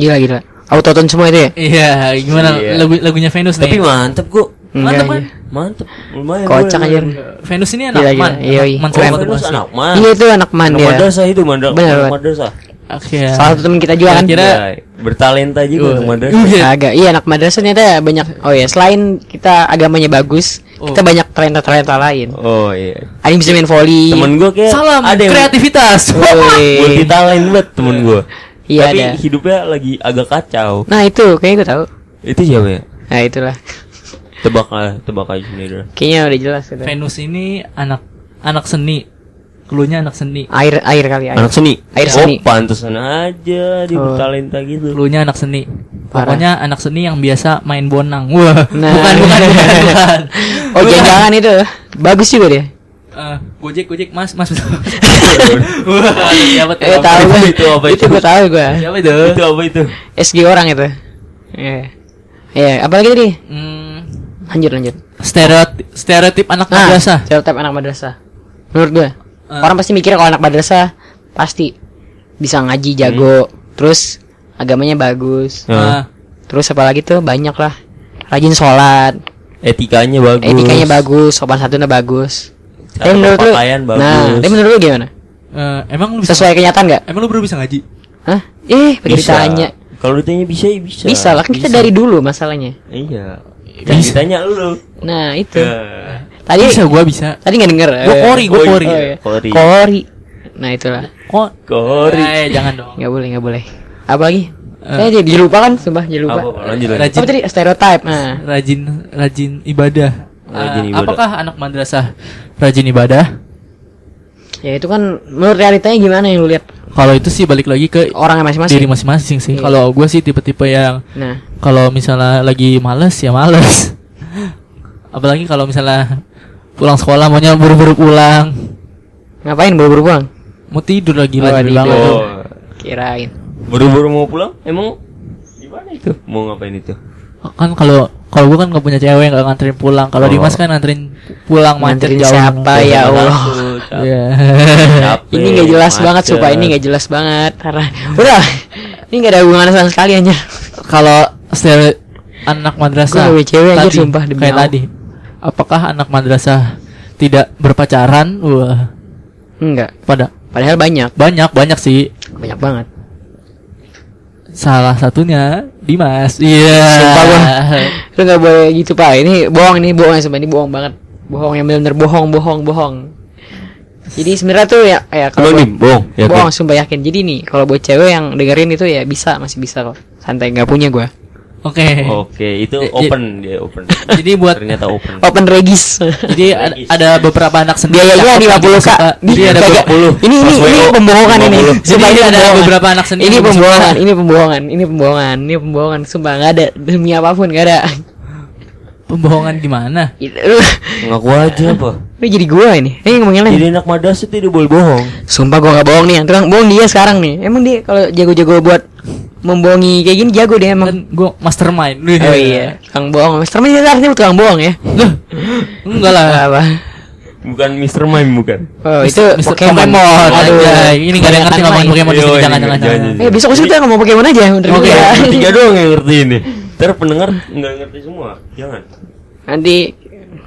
Gila gila. Autotune semua itu ya? Iya, gimana Iya. lagu lagunya Venus nih? Tapi mantep kok. Enggak, Mantap kan? iya. Mantep. Lumayan. Kocak boleh. Venus ini anak gila. man, Iya, iya. man Oh, Venus anak man. Iya itu anak man Anak dia. madrasah itu madrasah. Oke. ya. Salah satu temen kita juga kan. Kira- Iya, bertalenta juga Uh, anak madrasah. uh, iya. Agak iya anak madrasah ternyata banyak. Oh ya selain kita agamanya bagus, Oh. kita banyak talenta-talenta lain. Oh iya. Ada yang bisa main volley. Temen gua kayak Salam ada yang kreativitas. Multi talent banget temen gua. Iya, Tapi ada. hidupnya lagi agak kacau. Nah itu kayaknya gue tahu. Itu siapa ya? Nah itulah. Tebak lah, tebak aja sendiri. Kayaknya udah jelas gitu. Venus ini anak anak seni. Klunya anak seni. Air air kali air. Anak seni. Air oh, seni. pantesan aja dia Oh. bertalenta gitu. Klunya anak seni. Parah. Pokoknya anak seni yang biasa main bonang. Wah. Nah. Bukan bukan bukan bukan. Oh jangan itu. Bagus juga dia. Eh, gojek gojek mas mas. Wah, siapa tuh? Eh tahu itu, gue. itu apa Itu itu? gue tahu gue. Siapa itu? Itu apa itu? SG orang itu. Iya. Iya, apalagi tadi? Hmm, Lanjut lanjut. stereotip stereotip anak Nah, madrasah. stereotip anak madrasah. Menurut gue, Ah. orang pasti mikir kalau anak madrasah pasti bisa ngaji jago, terus agamanya bagus. Nah, Nah, Terus apalagi tuh banyak lah. Rajin sholat, etikanya bagus. etikanya bagus, sopan santunnya bagus. Cara Tapi menurut lu, berpakaian bagus. nah, tapi menurut lu gimana? eh, emang lu bisa Sesuai kenyataan nggak? Emang lu baru bisa ngaji? Hah? Eh, pakai Bisa. ditanya. Kalau ditanya bisa ya bisa. Bisa lah, kan kita dari dulu masalahnya. Iya. Bisa. ditanya lu. Nah, itu. Eh, Tadi bisa gua bisa. tadi nggak denger. Gua Eh, kori, gua oh, kori. iya. iya. Kori. Kori. Nah, itulah. Kok Kori. Eh, jangan dong. Nggak boleh, nggak boleh. Apa lagi? Eh. Saya jadi lupa kan, sumpah jadi lupa. Apa, apa? Lanjut lanjut. Rajin. Apa tadi stereotype? Nah, Rajin rajin ibadah. Rajin Eh, ibadah. Apakah anak madrasah rajin ibadah? ya itu kan menurut realitanya gimana yang lu lihat Kalau itu sih balik lagi ke orangnya diri masing-masing. masing-masing sih. Iya. Kalau gue sih tipe-tipe yang Nah, kalau misalnya lagi males ya males. Apalagi kalau misalnya pulang sekolah maunya buru-buru pulang. ngapain buru-buru pulang? Mau tidur lagi Oh, lagi banget. Oh. Kirain. Buru-buru mau pulang? Emang gimana itu? Mau ngapain itu? Kan kalau kalau gue kan nggak punya cewek nggak nganterin pulang. Kalau Oh. Dimas kan nganterin pulang macet jauh. siapa ya Allah? Capek. Iya. Ini nggak jelas macet. banget, sumpah ini nggak jelas banget. Karena udah, ini nggak ada hubungan sama sekali aja. Kalau stereo anak madrasah nggak cewek aja, sumpah, demi kayak Allah. tadi. Apakah anak madrasah tidak berpacaran? Wah, Enggak. pada Padahal banyak, banyak banyak sih. banyak banget. Salah satunya Dimas. Iya. Sumpah gua. Lu nggak boleh gitu pak. Ini bohong, ini bohong ya sumpah ini bohong banget. Bohong yang benar-benar bohong, bohong, bohong. Jadi sebenarnya tuh ya, ya kalau buat- bohong. Ya, bohong sumpah yakin. Jadi nih kalau buat cewek yang dengerin itu ya bisa, masih bisa kok. Santai nggak punya gua. Oke. Oke, itu J- open dia open. Jadi buat Ternyata open. Open regis. jadi ada, ada beberapa anak sendiri. Biayanya 50 kak. Jadi ada Kagak. 20. Ini ini ini pembohongan ini. 50. Jadi Sumpah, ini ada pembohongan. beberapa anak sendiri Ini pembohongan, ini pembohongan, ini pembohongan, ini pembohongan. Sumpah nggak ada demi apa pun nggak ada. Pembohongan gimana? Ngaku aja apa? lu jadi gua ini. Eh ngomongin lagi. Jadi anak madrasah tidak boleh bohong. Sumpah gua gak bohong nih, yang tukang bohong dia sekarang nih. Emang dia kalau jago-jago buat membohongi kayak gini jago dia emang. Kan gue mastermind. Oh iya, tukang bohong. Mister Mime dia artinya tukang bohong ya. Loh, enggak lah. Apa? Bukan Mr. Mime bukan. Oh, itu Mister Pokemon. Pokemon. Aduh. Ini gak ada yang ngerti ngomongin. Pokemon di sini. Iya, Jangan, jangan, jangan. jangan. Eh, besok kita ngomong Pokemon aja, Oke, juga. Tiga doang yang ngerti ini. Ntar pendengar nggak ngerti semua. Jangan. Nanti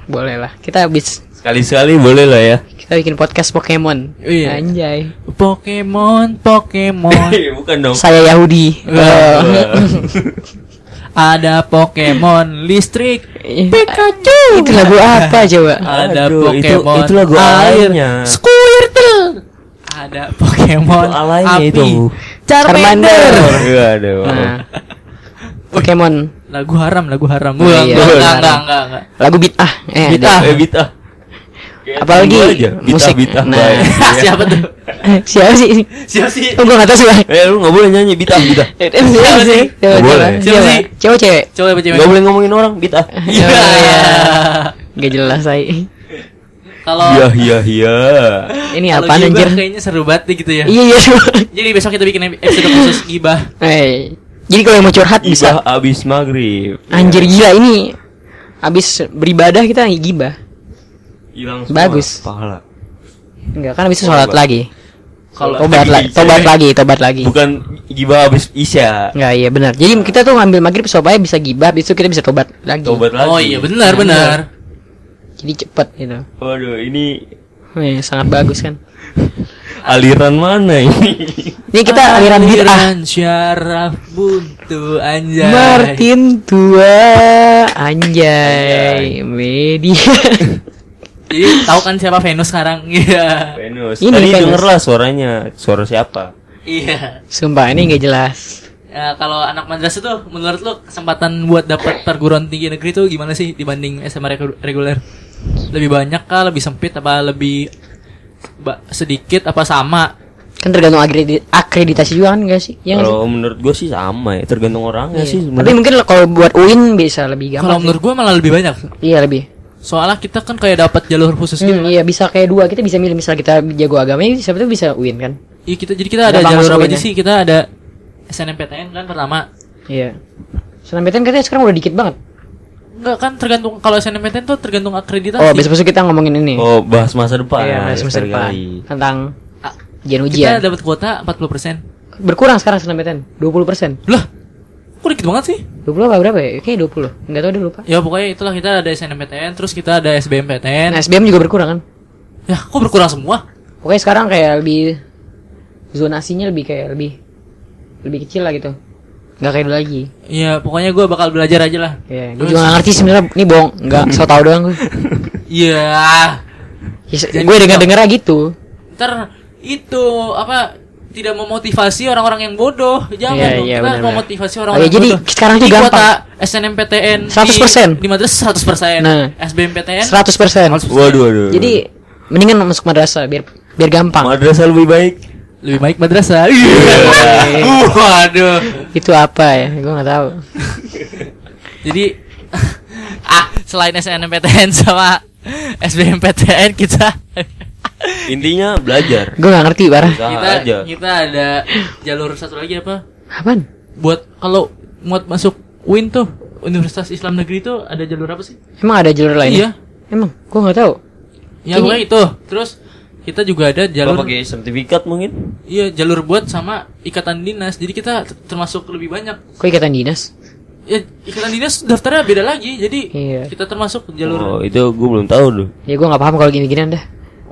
boleh lah. Kita habis Sekali-sekali boleh lah ya. kita bikin podcast Pokemon. Iya. Anjay. Pokemon, Pokemon. bukan dong. Saya Yahudi. Oh. Ada Pokemon listrik. Pikachu. Itu lagu apa coba? Ada Aduh, itu- Pokemon itu lagu air. Squirtle. Ada Pokemon Itu api. itu. Charmander. Iya, aduh. Nah. Pokemon. Lagu haram, lagu haram. Oh, Wah, iya. enggak, enggak, enggak. Lagu bid'ah. Eh, Bid'ah. ada. Eh, bita. Apalagi aja. Bita, musik. Bita. Nah. Baik. Siapa tuh? Siapa sih? Siapa sih? Oh, gua gak tahu sih. Eh, lu nggak boleh nyanyi bita, bita. Siapa sih? Nggak boleh. Siapa Siapa? sih? Cewek cewek. Apa cewek? Nggak boleh ngomongin orang, bita. Iya. Oh, iya. Gak jelas saya. Kalau Iya, iya, iya. Ini apaan gibah anjir? Kayaknya seru banget nih gitu ya. Iya iya. Jadi besok kita bikin episode khusus gibah. Eh, jadi kalau yang mau curhat bisa. Abis maghrib. Anjir gila ini. Habis beribadah kita gibah. Hilang semua Bagus. Pahala. Enggak kan habis itu sholat lagi. Kalau Tobat lagi, tobat lagi, tobat lagi. Bukan gibah habis isya. Enggak, iya benar. Jadi kita tuh ngambil maghrib supaya bisa gibah, habis itu kita bisa tobat lagi. Tobat lagi. Oh iya benar benar. Jadi cepet gitu. Waduh, ini Wih, sangat bagus kan. aliran mana ini? Ini kita aliran bid'ah. Aliran syaraf buntu anjay. Martin tua anjay media. Jadi tahu kan siapa Venus sekarang? Iya. Venus. Ini Tadi Venus. denger lah suaranya. Suara siapa? Iya. Sumpah ini nggak jelas. Ya, kalau anak madrasah tuh menurut lu kesempatan buat dapat perguruan tinggi negeri tuh gimana sih dibanding SMA regu- reguler? Lebih banyak kah, lebih sempit apa lebih sedikit apa sama? Kan tergantung akredi- akreditasi juga kan enggak sih? Ya? Kalau menurut gue sih sama ya, tergantung orangnya Iya. sih. Tapi sebenarnya. mungkin kalau buat UIN bisa lebih gampang. Kalau menurut gua malah lebih banyak. Iya lebih. Soalnya kita kan kayak dapat jalur khusus gitu. Hmm, iya bisa kayak dua kita bisa milih misal kita jago agamanya siapa tuh bisa UIN kan? Iya kita jadi kita ada Gampang jalur apa ini. aja sih? Kita ada SNMPTN kan pertama. Iya. Senampetan katanya sekarang udah dikit banget. Enggak kan tergantung kalau SNMPTN tuh tergantung akreditasi. Oh, besok-besok kita ngomongin ini. Oh, bahas masa depan. iya, semester depan sekali. tentang Ah, ujian Kita dapat kuota 40%. Berkurang sekarang senampetan 20%. Lah, kok dikit banget sih? 20 apa berapa ya? Kayak 20. Enggak tahu deh lupa. Ya pokoknya itulah kita ada SNMPTN, terus kita ada SBMPTN. Nah, SBM juga berkurang kan? Ya, kok berkurang semua? Pokoknya sekarang kayak lebih zonasinya lebih kayak lebih lebih kecil lah gitu. Nggak kayak dulu lagi. Iya, pokoknya gue bakal belajar aja lah. Ya, gue juga nggak ngerti sebenarnya ini bohong, nggak so tau doang gue. Iya. Ya, Jadi gue dengar dengar gitu. Ntar itu apa tidak memotivasi orang-orang yang bodoh. Jangan Iya, dong. iya, kita benar-benar. memotivasi Oh, orang-orang iya, jadi bodoh. sekarang tuh Jadi gampang. kuota SNMPTN 100%. di, di madrasah 100%. Nah. SBMPTN 100%. Waduh, waduh. Jadi mendingan masuk madrasah biar biar gampang. madrasah lebih baik. lebih baik madrasah. Iya. Waduh. Itu apa ya? Gue nggak tahu. Jadi ah selain SNMPTN sama SBMPTN kita Intinya belajar. Gue nggak ngerti parah. Usaha kita aja. kita ada jalur satu lagi apa? Apaan? Buat kalau muat masuk UIN tuh Universitas Islam Negeri itu ada jalur apa sih? Emang ada jalur lain? Iya. Emang? Gue nggak tahu. Ya pokoknya itu. Terus kita juga ada Jalur pakai sertifikat mungkin. iya jalur buat sama ikatan dinas. Jadi kita termasuk lebih banyak. Kok ikatan dinas? Ya ikatan dinas daftarnya beda lagi. Jadi Iya. kita termasuk Oh, jalur itu gue belum tahu tuh. Ya gue nggak paham kalau gini-ginian dah.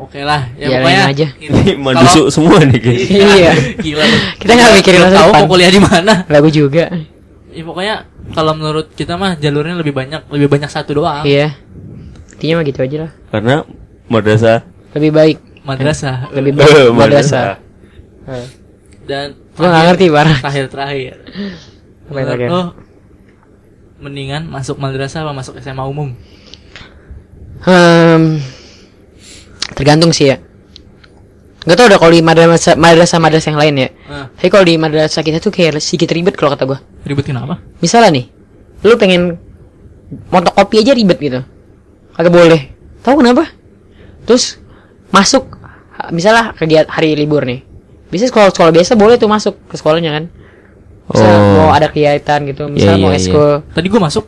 Oke lah, ya Jalanin pokoknya aja. Ini mandusuk semua nih guys. Iya. Gila. lu. Kita nggak mikirin masa tahu depan. mau kuliah di mana. Lah gue juga. Ya pokoknya kalau menurut kita mah jalurnya lebih banyak, lebih banyak satu doang. Iya. Intinya mah gitu aja lah. Karena madrasah Lebih baik. Madrasah. Lebih Eh, baik madrasah. madrasah. Dan Gue nggak ngerti parah. terakhir terakhir. Menurut lo, mendingan masuk madrasah apa masuk SMA umum? Hmm, tergantung sih ya. Gak tau udah kalau di madrasah madrasah madrasah yang lain ya. Nah, Tapi kalau di madrasah kita tuh kayak sedikit ribet kalau kata gua. ribet kenapa? Misalnya nih, lu pengen motokopi aja ribet gitu. Kagak boleh. Tahu kenapa? Terus masuk misalnya kegiatan hari libur nih. Bisa sekolah sekolah biasa boleh tuh masuk ke sekolahnya kan. Misal Oh. mau ada kegiatan gitu, misalnya Iya, mau iya, eskul. Tadi gua masuk.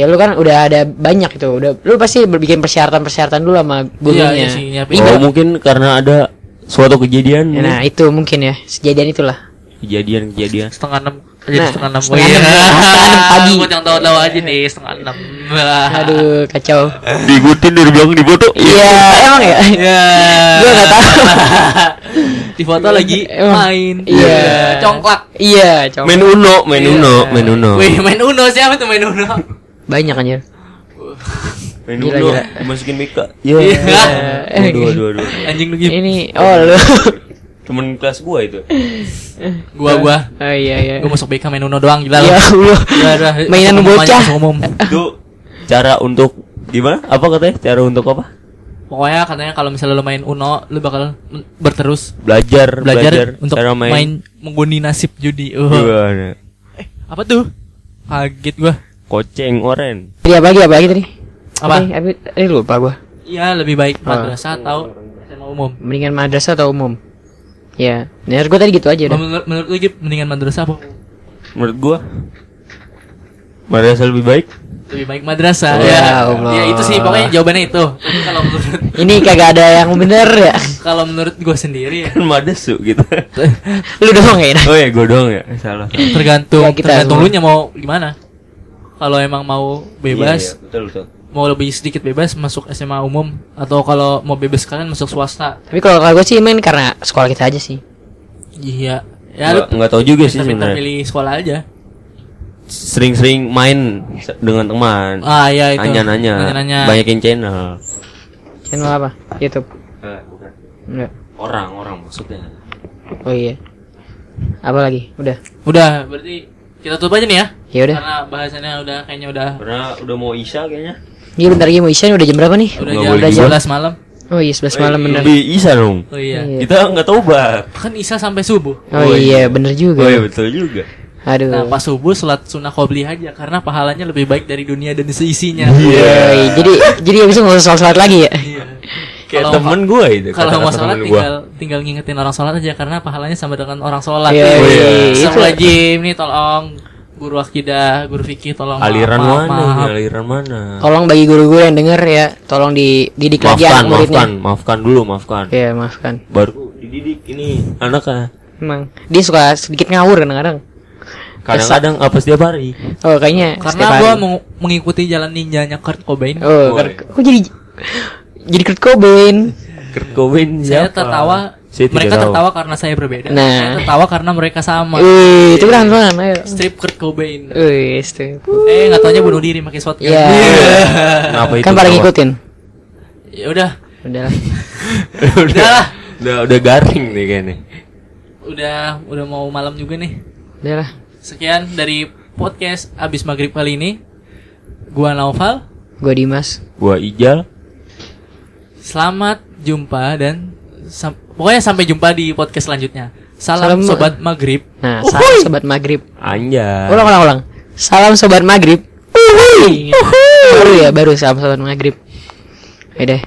Ya lu kan udah ada banyak gitu. Udah lu pasti berbikin persyaratan-persyaratan dulu sama gurunya. iya sih, nyiapin. Ini Oh, mungkin karena ada suatu kejadian. Ya, Nah, itu mungkin ya. Kejadian itulah. Kejadian-kejadian. Setengah enam. Jadi Nah, setengah enam. setengah enam, setengah enam pagi. Buat yang tahu-tahu aja nih setengah enam. Aduh, kacau. Diikutin dari belakang di foto. Iya, emang ya? Ya. Gua nggak tahu. Di foto lagi main. Iya. Congklak. Iya. Main Uno, main Iya. Uno, main Uno. Wih, main Uno siapa tuh main Uno? Banyak anjir. Main Gila, Uno, gila. dimasukin Mika. Iya. Iya. Aduh, aduh, aduh. Anjing lu gitu. Ini oh lu. Temen kelas gua itu. Gua gua. Oh iya iya. Gua masuk BK main Uno doang gila Ya lu. Dah. Mainan bocah. umum. Itu cara untuk gimana? Apa katanya? Cara untuk apa? Pokoknya katanya kalau misalnya lu main Uno, lu bakal berterus Belajar, belajar, untuk cara main, main. mengundi nasib judi. Uh. Gimana? Apa tuh? Kaget gua. Koceng oren. Tadi apa lagi apa lagi tadi? Apa? Tadi, lupa gua. Iya, lebih baik Ah. madrasah atau SMA umum. Mendingan madrasah atau umum? Ya, menurut gua tadi gitu aja dah. Menurut, menurut lu Gip, mendingan madrasah apa? Menurut gua madrasah lebih baik. Lebih baik madrasah. Ya ya. Allah. Ya itu sih pokoknya jawabannya itu. Tapi kalau menurut Ini kagak ada yang bener ya. kalau menurut gue sendiri ya Kan madesu gitu. Lu doang ya. Oh ya, gue doang ya. Salah. tergantung Ya, kita tergantung semua. lu nya mau gimana kalau emang mau bebas Iya, iya, betul betul. mau lebih sedikit bebas masuk SMA umum atau kalau mau bebas kalian masuk swasta Tapi kalau kalau gue sih main karena sekolah kita aja sih. iya ya lu Nggak, nggak tahu juga sih sebenarnya. pilih sekolah aja Sering-sering main dengan teman. ah iya itu Nanya-nanya. nanya Banyakin channel. Channel apa? YouTube. Eh, bukan. Enggak. Orang-orang maksudnya. Oh iya. Apa lagi? Udah. udah berarti kita tutup aja nih ya Ya udah. karena bahasannya udah kayaknya udah Karena udah mau isya kayaknya. Iya bentar lagi mau isya udah jam berapa nih? udah Nggak jam udah juga. 11 malam Oh iya 11 malam bener. Lebih isya dong. oh iya Iya. Kita nggak tahu bab. kan Isa sampai subuh Oh iya bener juga. Oh iya betul juga. Aduh. nah pas subuh sholat sunnah qobliyah aja karena pahalanya lebih baik dari dunia dan seisinya Iya, jadi jadi abis itu nggak usah sholat lagi ya. Iya. Kayak Kalau- temen gue itu. Kalau mau sholat gua. tinggal tinggal ngingetin orang sholat aja karena pahalanya sama dengan orang sholat. Iya, iya. Itu- Astagfirullahaladzim nih tolong guru akidah, guru fikih tolong aliran maaf, mana? maaf. ini, Aliran mana? Tolong bagi guru-guru yang denger ya, tolong dididik lagi Maafkan, anak muridnya. maafkan, maafkan dulu, maafkan. Iya maafkan. Baru dididik ini anaknya. Emang dia suka sedikit ngawur kadang-kadang. Kadang-kadang apa setiap hari. Oh kayaknya Karena mau mengikuti jalan ninjanya Kurt Cobain. Oh, Woy. kan- kok jadi jadi Kurt Cobain. Kurt Cobain saya siapa? tertawa, Saya mereka tahu. tertawa karena saya berbeda. Nah. Saya tertawa karena mereka sama. Wih, itu kan ayo. Strip Kurt Cobain. Wih, itu. Eh, nggak taunya bunuh diri pakai shotgun. Iya. Kenapa itu? Kan pada ngikutin. Ya udah, Udah lah. udah lah. udah udah garing nih kayaknya. Udah, udah mau malam juga nih. Udah lah. Sekian dari podcast abis maghrib kali ini. Gua Naufal. Gua Dimas. Gua Ijal. Selamat jumpa dan sam- pokoknya sampai jumpa di podcast selanjutnya. Salam- Salam, sobat maghrib. Nah, salam sobat maghrib. Anjay. Ulang ulang ulang. Salam sobat maghrib. Baru ya, baru salam sobat maghrib. Ya deh.